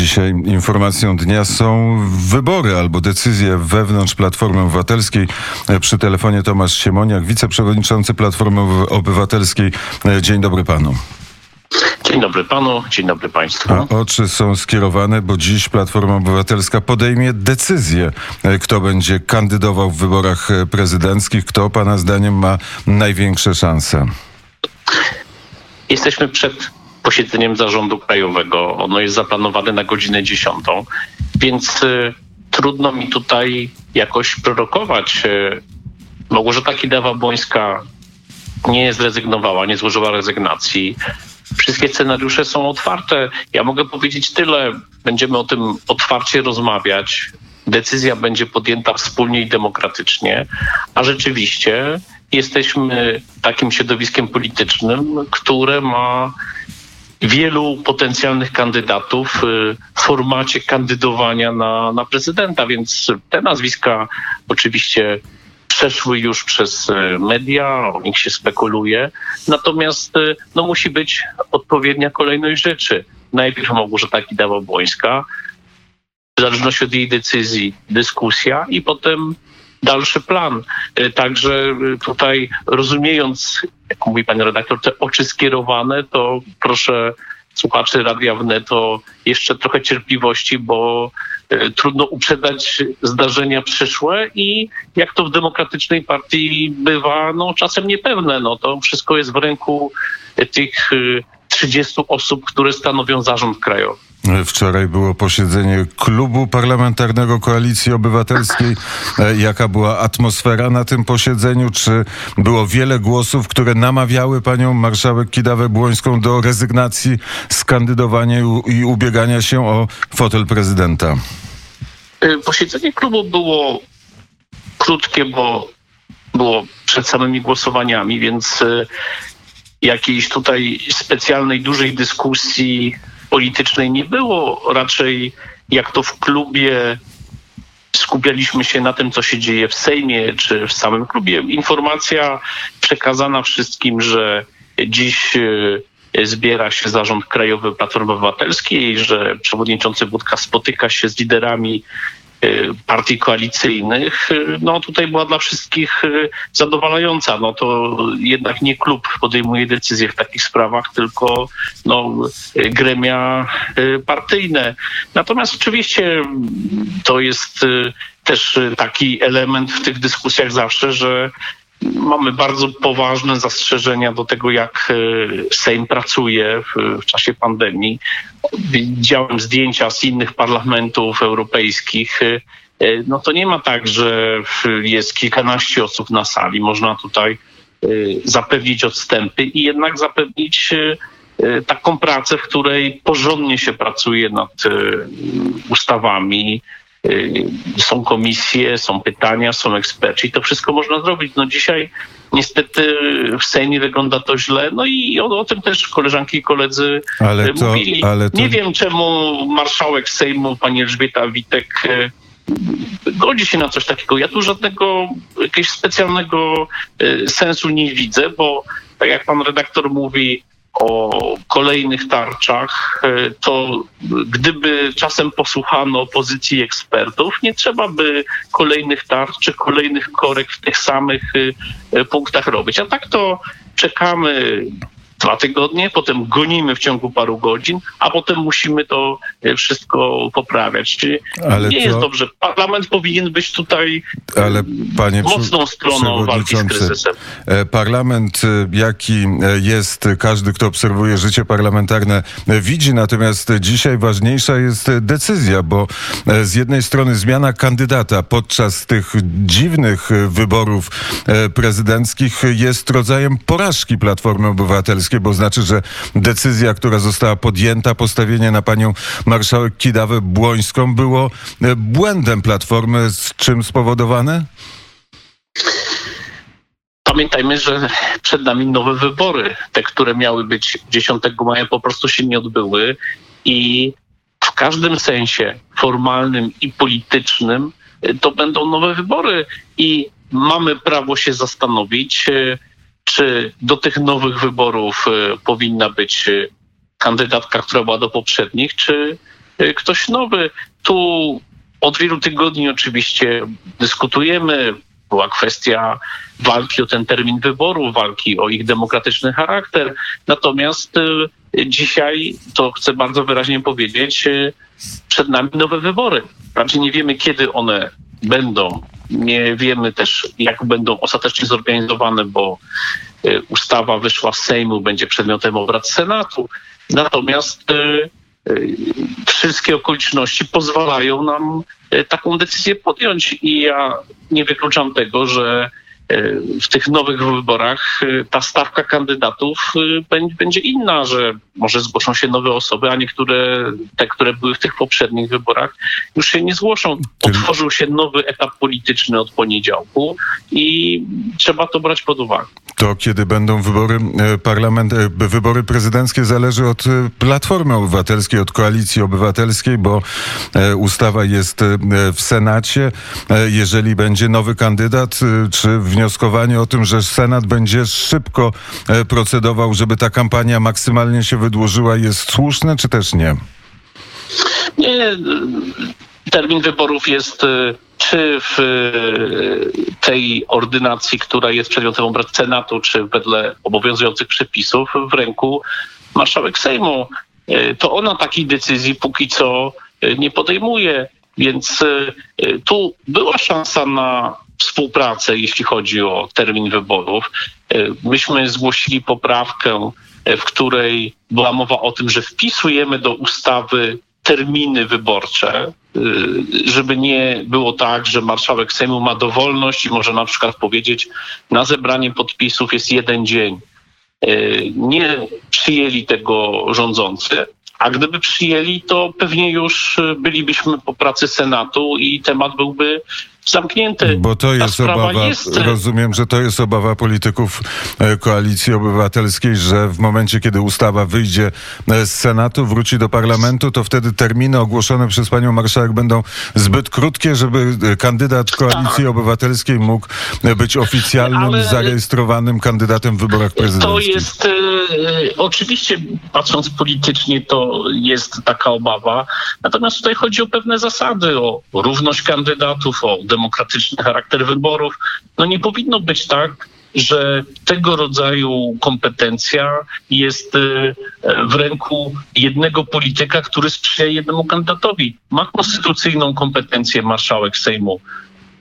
Dzisiaj informacją dnia są wybory albo decyzje wewnątrz Platformy Obywatelskiej. Przy telefonie Tomasz Siemoniak, wiceprzewodniczący Platformy Obywatelskiej. Dzień dobry panu. Dzień dobry panu, dzień dobry państwu. A oczy są skierowane, bo dziś Platforma Obywatelska podejmie decyzję, kto będzie kandydował w wyborach prezydenckich, kto pana zdaniem ma największe szanse. Jesteśmy przed posiedzeniem zarządu krajowego. Ono jest zaplanowane na godzinę 10, więc y, trudno mi tutaj jakoś prorokować. Y, Małgorzata Kidawa-Błońska nie zrezygnowała, nie złożyła rezygnacji. Wszystkie scenariusze są otwarte. Ja mogę powiedzieć tyle. Będziemy o tym otwarcie rozmawiać. Decyzja będzie podjęta wspólnie i demokratycznie, a rzeczywiście jesteśmy takim środowiskiem politycznym, które ma wielu potencjalnych kandydatów y, w formacie kandydowania na, na prezydenta, więc te nazwiska oczywiście przeszły już przez y, media, o nich się spekuluje. Natomiast y, no, musi być odpowiednia kolejność rzeczy. Najpierw Małgorzata Kidawa-Błońska, w zależności od jej decyzji dyskusja i potem dalszy plan. Także tutaj rozumiejąc, jak mówi pani redaktor, te oczy skierowane, to proszę słuchaczy Radia Wnet o jeszcze trochę cierpliwości, bo trudno uprzedzać zdarzenia przyszłe i jak to w demokratycznej partii bywa, no czasem niepewne. No to wszystko jest w ręku tych 30 osób, które stanowią zarząd krajowy. Wczoraj było posiedzenie klubu parlamentarnego Koalicji Obywatelskiej. Jaka była atmosfera na tym posiedzeniu? Czy było wiele głosów, które namawiały panią marszałek Kidawę-Błońską do rezygnacji z kandydowania i ubiegania się o fotel prezydenta? Posiedzenie klubu było krótkie, bo było przed samymi głosowaniami, więc jakiejś tutaj specjalnej, dużej dyskusji politycznej nie było. Raczej jak to w klubie skupialiśmy się na tym, co się dzieje w Sejmie czy w samym klubie. Informacja przekazana wszystkim, że dziś zbiera się zarząd krajowy Platformy Obywatelskiej, że przewodniczący Budka spotyka się z liderami partii koalicyjnych, no tutaj była dla wszystkich zadowalająca. No to jednak nie klub podejmuje decyzje w takich sprawach, tylko no, gremia partyjne. Natomiast oczywiście to jest też taki element w tych dyskusjach zawsze, że mamy bardzo poważne zastrzeżenia do tego, jak Sejm pracuje w, w, czasie pandemii. Widziałem zdjęcia z innych parlamentów europejskich. No to nie ma tak, że jest kilkanaście osób na sali. Można tutaj zapewnić odstępy i jednak zapewnić taką pracę, w której porządnie się pracuje nad ustawami, są komisje, są pytania, są eksperci i to wszystko można zrobić. No dzisiaj niestety w Sejmie wygląda to źle, no i o, o tym też koleżanki i koledzy ale to, mówili. Ale to... Nie wiem czemu marszałek Sejmu, pani Elżbieta Witek godzi się na coś takiego. Ja tu żadnego jakiegoś specjalnego sensu nie widzę, bo tak jak pan redaktor mówi, o kolejnych tarczach, e, to gdyby czasem posłuchano pozycji ekspertów, nie trzeba by kolejnych tarcz czy kolejnych korek w tych samych e, punktach robić. A tak to czekamy dwa tygodnie, potem gonimy w ciągu paru godzin, a potem musimy to e, wszystko poprawiać. Czyli Ale nie to... jest dobrze. Parlament powinien być tutaj Ale, panie mocną stroną walki z kryzysem. E, parlament, e, jaki jest, każdy, kto obserwuje życie parlamentarne, widzi, natomiast dzisiaj ważniejsza jest decyzja, bo z jednej strony zmiana kandydata podczas tych dziwnych wyborów prezydenckich jest rodzajem porażki Platformy Obywatelskiej bo znaczy, że decyzja, która została podjęta, postawienie na panią marszałek Kidawę Błońską było e, błędem Platformy, z czym spowodowane? Pamiętajmy, że przed nami nowe wybory. Te, które miały być 10 maja, po prostu się nie odbyły i w każdym sensie formalnym i politycznym e, to będą nowe wybory i mamy prawo się zastanowić, e, czy do tych nowych wyborów e, powinna być e, kandydatka, która była do poprzednich, czy ktoś nowy. Tu od wielu tygodni oczywiście dyskutujemy. Była kwestia walki o ten termin wyboru, walki o ich demokratyczny charakter. Natomiast dzisiaj, to chcę bardzo wyraźnie powiedzieć, przed nami nowe wybory. Raczej nie wiemy, kiedy one będą. Nie wiemy też, jak będą ostatecznie zorganizowane, bo e, ustawa wyszła z Sejmu, będzie przedmiotem obrad Senatu. Natomiast e, e, wszystkie okoliczności pozwalają nam taką decyzję podjąć i ja nie wykluczam tego, że w tych nowych wyborach y, ta stawka kandydatów y, będzie inna, że może zgłoszą się nowe osoby, a niektóre, te, które były w tych poprzednich wyborach, już się nie zgłoszą. Otworzył się nowy etap polityczny od poniedziałku i trzeba to brać pod uwagę. To kiedy będą wybory e, parlament, e, wybory prezydenckie zależy od e, Platformy Obywatelskiej, od Koalicji Obywatelskiej, bo ustawa jest w Senacie. Jeżeli będzie nowy kandydat, czy wnioskowanie o tym, że Senat będzie szybko procedował, żeby ta kampania maksymalnie się wydłużyła, jest słuszne, czy też nie? Nie. Termin wyborów jest czy w tej ordynacji, która jest przedmiotem obrad Senatu, czy wedle obowiązujących przepisów w ręku marszałek Sejmu. E, to ona takiej decyzji póki co e, nie podejmuje, więc e, tu była szansa na współpracę, jeśli chodzi o termin wyborów. Myśmy zgłosili poprawkę, w której była mowa o tym, że wpisujemy do ustawy terminy wyborcze, y, żeby nie było tak, że marszałek Sejmu ma dowolność i może na przykład powiedzieć, na zebranie podpisów jest jeden dzień. Nie przyjęli tego rządzący, a gdyby przyjęli, to pewnie już bylibyśmy po pracy Senatu i temat byłby zamknięty. Bo to jest obawa, jest... rozumiem, że to jest obawa polityków e, Koalicji Obywatelskiej, że w momencie, kiedy ustawa wyjdzie e, z Senatu, wróci do parlamentu, to wtedy terminy ogłoszone przez panią marszałek będą zbyt krótkie, żeby e, kandydat Koalicji tak. Obywatelskiej mógł być oficjalnym, Ale... zarejestrowanym kandydatem w wyborach prezydenckich. To jest e, oczywiście, patrząc politycznie, to jest taka obawa. Natomiast tutaj chodzi o pewne zasady, o równość kandydatów, o demokratyczny charakter wyborów. No nie powinno być tak, że tego rodzaju kompetencja jest e, w ręku jednego polityka, który sprzyja jednemu kandydatowi. Ma konstytucyjną kompetencję marszałek Sejmu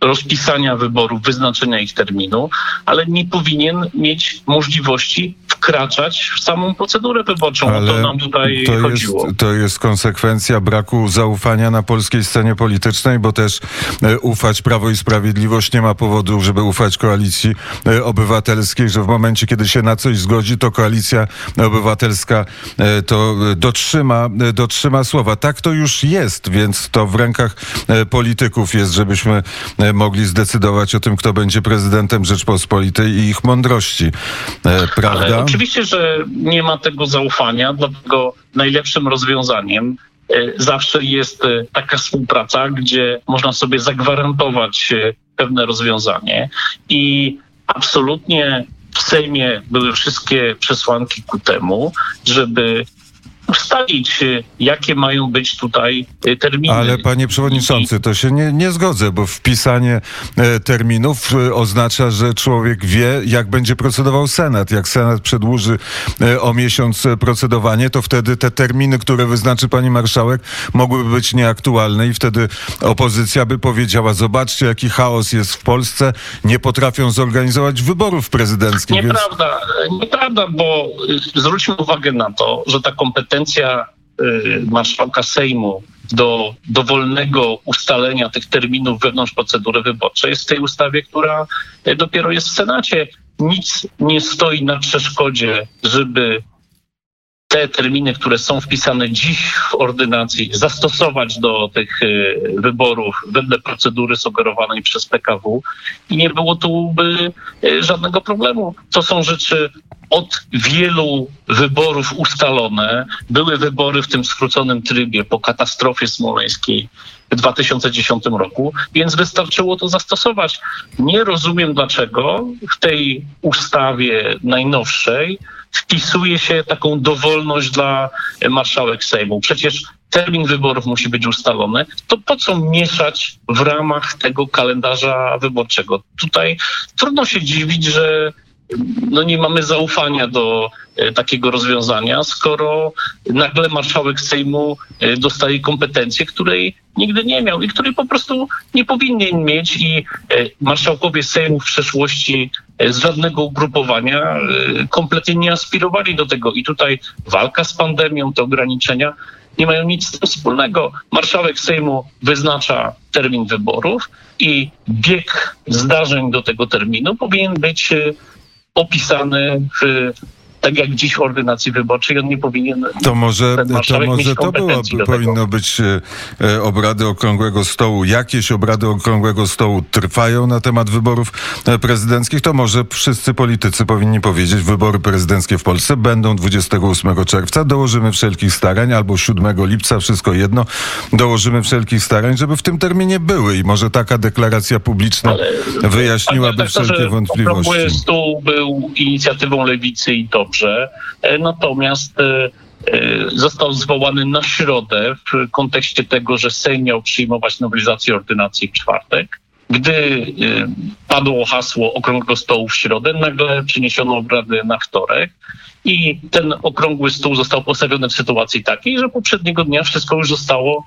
rozpisania wyborów, wyznaczenia ich terminu, ale nie powinien mieć możliwości wkraczać w samą procedurę wyborczą. Ale o to nam tutaj to chodziło. Jest, to jest konsekwencja braku zaufania na polskiej scenie politycznej, bo też e, ufać Prawo i Sprawiedliwość nie ma powodu, żeby ufać koalicji e, obywatelskiej, że w momencie, kiedy się na coś zgodzi, to koalicja obywatelska e, to dotrzyma, dotrzyma słowa. Tak to już jest, więc to w rękach polityków jest, żebyśmy mogli zdecydować o tym, kto będzie prezydentem Rzeczpospolitej i ich mądrości. Prawda? Ale oczywiście, że nie ma tego zaufania, dlatego najlepszym rozwiązaniem e, zawsze jest e, taka współpraca, gdzie można sobie zagwarantować e, pewne rozwiązanie i absolutnie w Sejmie były wszystkie przesłanki ku temu, żeby ustalić, y, jakie mają być tutaj y, terminy. Ale panie przewodniczący, to się nie, nie zgodzę, bo wpisanie e, terminów e, oznacza, że człowiek wie, jak będzie procedował Senat. Jak Senat przedłuży e, o miesiąc procedowanie, to wtedy te terminy, które wyznaczy pani marszałek, mogłyby być nieaktualne i wtedy opozycja by powiedziała, zobaczcie, jaki chaos jest w Polsce, nie potrafią zorganizować wyborów prezydenckich. Nieprawda, więc... nieprawda, bo y, zwróćmy uwagę na to, że ta kompetencja kompetencja y, marszałka Sejmu do dowolnego ustalenia tych terminów wewnątrz procedury wyborczej jest w tej ustawie, która y, dopiero jest w Senacie. Nic nie stoi na przeszkodzie, żeby te terminy, które są wpisane dziś w ordynacji, zastosować do tych y, wyborów wedle procedury sugerowanej przez PKW i nie było tu by żadnego problemu. To są rzeczy od wielu wyborów ustalone. Były wybory w tym skróconym trybie po katastrofie smoleńskiej w 2010 roku, więc wystarczyło to zastosować. Nie rozumiem, dlaczego w tej ustawie najnowszej wpisuje się taką dowolność dla marszałek Sejmu. Przecież termin wyborów musi być ustalony. To po co mieszać w ramach tego kalendarza wyborczego? Tutaj trudno się dziwić, że no nie mamy zaufania do e, takiego rozwiązania, skoro nagle marszałek Sejmu e, dostaje kompetencje, której nigdy nie miał i której po prostu nie powinien mieć i e, marszałkowie Sejmu w przeszłości z żadnego ugrupowania kompletnie nie aspirowali do tego i tutaj walka z pandemią, te ograniczenia nie mają nic z tym wspólnego. Marszałek Sejmu wyznacza termin wyborów i bieg zdarzeń do tego terminu powinien być opisany w tak jak dziś w ordynacji wyborczej, on nie powinien. To może to, może to było, powinno być e, e, obrady okrągłego stołu. Jakieś obrady okrągłego stołu trwają na temat wyborów e, prezydenckich. To może wszyscy politycy powinni powiedzieć, wybory prezydenckie w Polsce będą 28 czerwca. Dołożymy wszelkich starań, albo 7 lipca, wszystko jedno. Dołożymy wszelkich starań, żeby w tym terminie były. I może taka deklaracja publiczna Ale, wyjaśniłaby wszelkie wątpliwości. Stół był inicjatywą lewicy i to dobrze. E, natomiast e, e, został zwołany na środę w kontekście tego, że Sejm miał przyjmować nowelizację ordynacji w czwartek. Gdy padło hasło okrągłego stołu w środę, nagle przyniesiono obrady na wtorek i ten okrągły stół został postawiony w sytuacji takiej, że poprzedniego dnia wszystko już zostało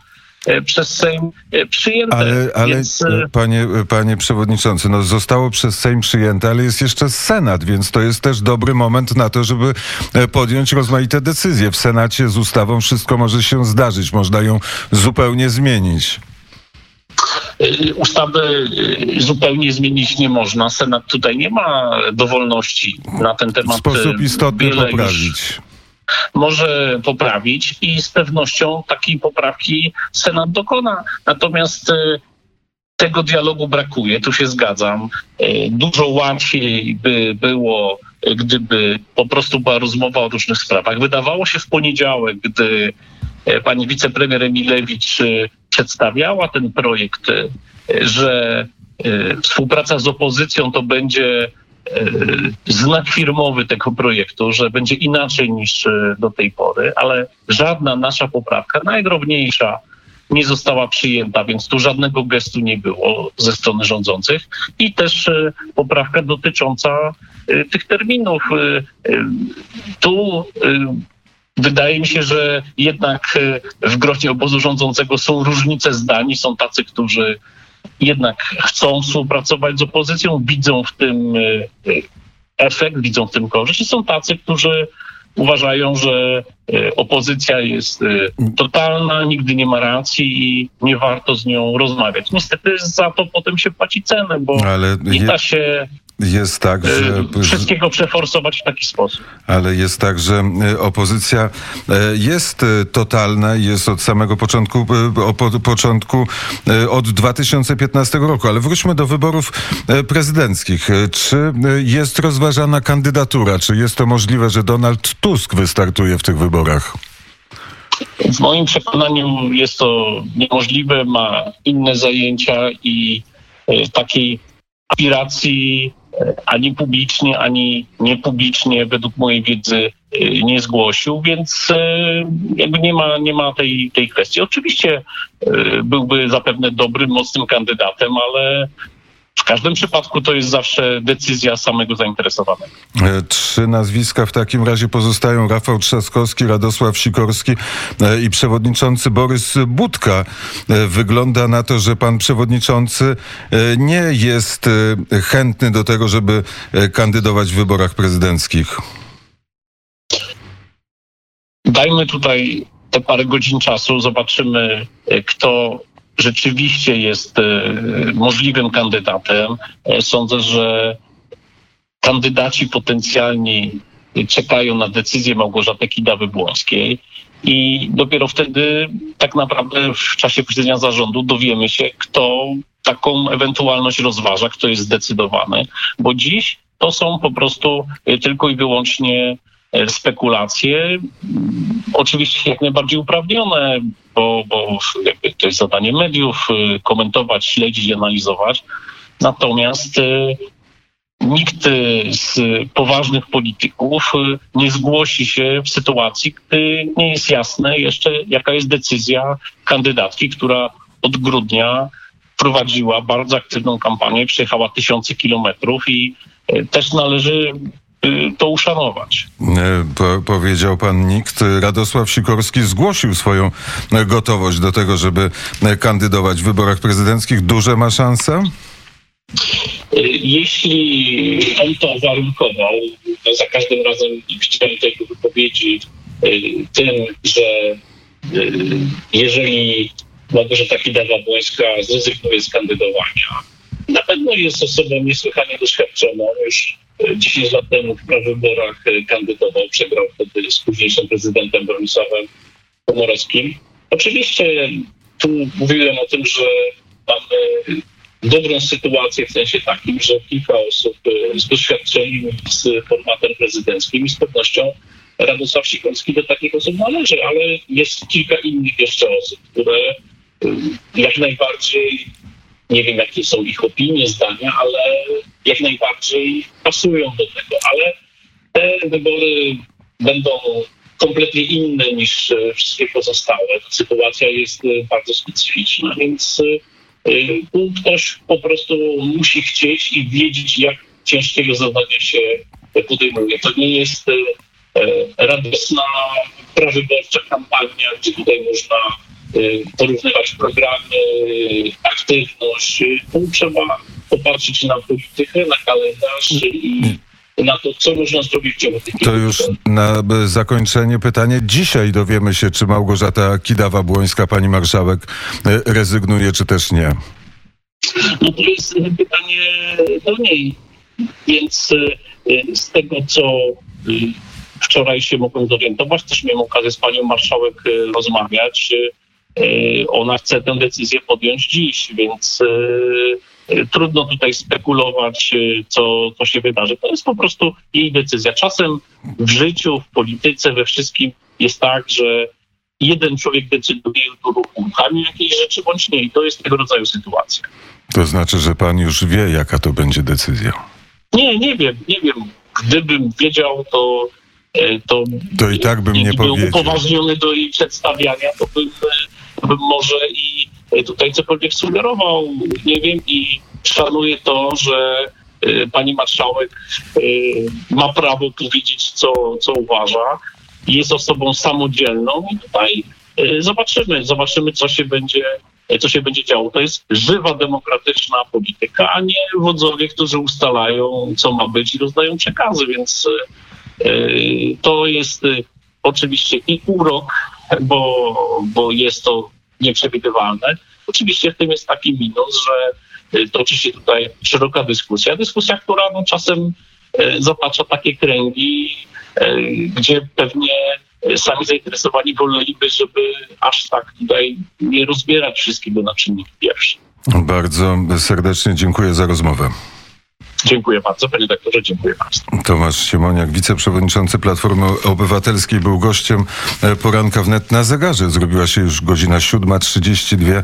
przez Sejm e, przyjęte. Ale, ale więc... E, panie, panie przewodniczący, no zostało przez Sejm przyjęte, ale jest jeszcze Senat, więc to jest też dobry moment na to, żeby podjąć rozmaite decyzje. W Senacie z ustawą wszystko może się zdarzyć, można ją zupełnie zmienić. Ustawy zupełnie zmienić nie można. Senat tutaj nie ma dowolności na ten temat. W sposób istotny poprawić. Już może poprawić i z pewnością takiej poprawki Senat dokona. Natomiast e, tego dialogu brakuje, tu się zgadzam. E, dużo łatwiej by było, gdyby po prostu była rozmowa o różnych sprawach. Wydawało się w poniedziałek, gdy pani wicepremier Emilewicz przedstawiała ten projekt, że współpraca z opozycją to będzie znak firmowy tego projektu, że będzie inaczej niż e, do tej pory, ale żadna nasza poprawka, najdrobniejsza, nie została przyjęta, więc tu żadnego gestu nie było ze strony rządzących. I też e, poprawka dotycząca tych terminów. Tu Wydaje mi się, że jednak w gronie obozu rządzącego są różnice zdań. Są tacy, którzy jednak chcą współpracować z opozycją, widzą w tym e, e, efekt, widzą w tym korzyść i są tacy, którzy uważają, że e, opozycja jest totalna, nigdy nie ma racji i nie warto z nią rozmawiać. Niestety za to potem się płaci cenę, bo Ale nie da się jest tak, że... E, wszystkiego przeforsować w taki sposób. Ale jest tak, że e, opozycja e, jest totalna i jest od samego początku, od początku, od 2015 roku. Ale wróćmy do wyborów prezydenckich. Czy jest rozważana kandydatura? Czy jest to możliwe, że Donald Tusk wystartuje w tych wyborach? W moim przekonaniu jest to niemożliwe, ma inne zajęcia i takiej aspiracji ani publicznie, ani niepublicznie według mojej wiedzy y, nie zgłosił, więc y, jakby nie ma, nie ma tej, tej kwestii. Oczywiście y, byłby zapewne dobrym, mocnym kandydatem, ale w każdym przypadku to jest zawsze decyzja samego zainteresowanego. E, trzy nazwiska w takim razie pozostają Rafał Trzaskowski, Radosław Sikorski e, i przewodniczący Borys Budka. E, wygląda na to, że pan przewodniczący nie jest chętny do tego, żeby kandydować w wyborach prezydenckich. Dajmy tutaj te parę godzin czasu, zobaczymy, kto rzeczywiście jest e, możliwym kandydatem. E, sądzę, że kandydaci potencjalni czekają na decyzję Małgorzaty Kidawy-Błońskiej i dopiero wtedy tak naprawdę w czasie posiedzenia zarządu dowiemy się, kto taką ewentualność rozważa, kto jest zdecydowany, bo dziś to są po prostu tylko i wyłącznie E, spekulacje, oczywiście jak najbardziej uprawnione, bo, bo to jest zadanie mediów, e, komentować, śledzić, analizować. Natomiast e, nikt z poważnych polityków nie zgłosi się w sytuacji, gdy nie jest jasne jeszcze, jaka jest decyzja kandydatki, która od grudnia prowadziła bardzo aktywną kampanię, przejechała tysiące kilometrów i też należy to uszanować. Po, powiedział pan nikt. Radosław Sikorski zgłosił swoją gotowość do tego, żeby kandydować w wyborach prezydenckich. Duże ma szanse? Jeśli on to warunkował, no za każdym razem widziałem tej wypowiedzi tym, że jeżeli Małgorzata Kidawa-Błońska zrezygnuje z kandydowania, na pewno jest osobą niesłychanie doświadczoną. Już 10 lat temu w prawyborach kandydował, przegrał wtedy z późniejszym prezydentem Bronisławem Komorowskim. Oczywiście tu mówiłem o tym, że mamy dobrą sytuację w sensie takim, że kilka osób z doświadczeniem z formatem prezydenckim i z pewnością Radosław Sikorski do takich osób należy, ale jest kilka innych jeszcze osób, które jak najbardziej nie wiem, jakie są ich opinie, zdania, ale jak najbardziej pasują do tego. Ale te wybory będą kompletnie inne niż wszystkie pozostałe. Ta sytuacja jest bardzo specyficzna, więc tu ktoś po prostu musi chcieć i wiedzieć, jak ciężkiego zadania się podejmuje. To nie jest radosna, prawyborcza kampania, gdzie tutaj można porównywać programy, aktywność. Tu trzeba popatrzeć na politykę, na kalendarz i na to, co można zrobić w ciągu tych To już na zakończenie pytanie. Dzisiaj dowiemy się, czy Małgorzata Kidawa-Błońska, pani marszałek, rezygnuje, czy też nie. No to jest pytanie do niej. Więc z tego, co wczoraj się mogłem zorientować, też miałem okazję z panią marszałek rozmawiać. Ona chce tę decyzję podjąć dziś, więc trudno tutaj spekulować, co, co się wydarzy. To jest po prostu jej decyzja. Czasem w życiu, w polityce, we wszystkim jest tak, że jeden człowiek decyduje o uruchamianiu jakiejś rzeczy, bądź nie. I to jest tego rodzaju sytuacja. To znaczy, że pan już wie, jaka to będzie decyzja? Nie, nie wiem, nie wiem. Gdybym wiedział, to to, to i tak bym nie, nie powiedział. był upoważniony do jej przedstawiania, to bym może i tutaj cokolwiek sugerował. Nie wiem i szanuję to, że pani marszałek ma prawo powiedzieć, co, co uważa. Jest osobą samodzielną i tutaj zobaczymy, zobaczymy, co się będzie co się będzie działo. To jest żywa, demokratyczna polityka, a nie wodzowie, którzy ustalają, co ma być i rozdają przekazy, więc to jest oczywiście i urok, bo, bo jest to nieprzewidywalne. Oczywiście w tym jest taki minus, że toczy się tutaj szeroka dyskusja. Dyskusja, która no, czasem zatacza takie kręgi, gdzie pewnie sami zainteresowani woleliby, żeby aż tak tutaj nie rozbierać wszystkiego na czynniki pierwsze. Bardzo serdecznie dziękuję za rozmowę. Dziękuję bardzo, panie doktorze, dziękuję bardzo. Tomasz Siemoniak, wiceprzewodniczący Platformy Obywatelskiej, był gościem poranka wnet na zegarze. Zrobiła się już godzina 7.32.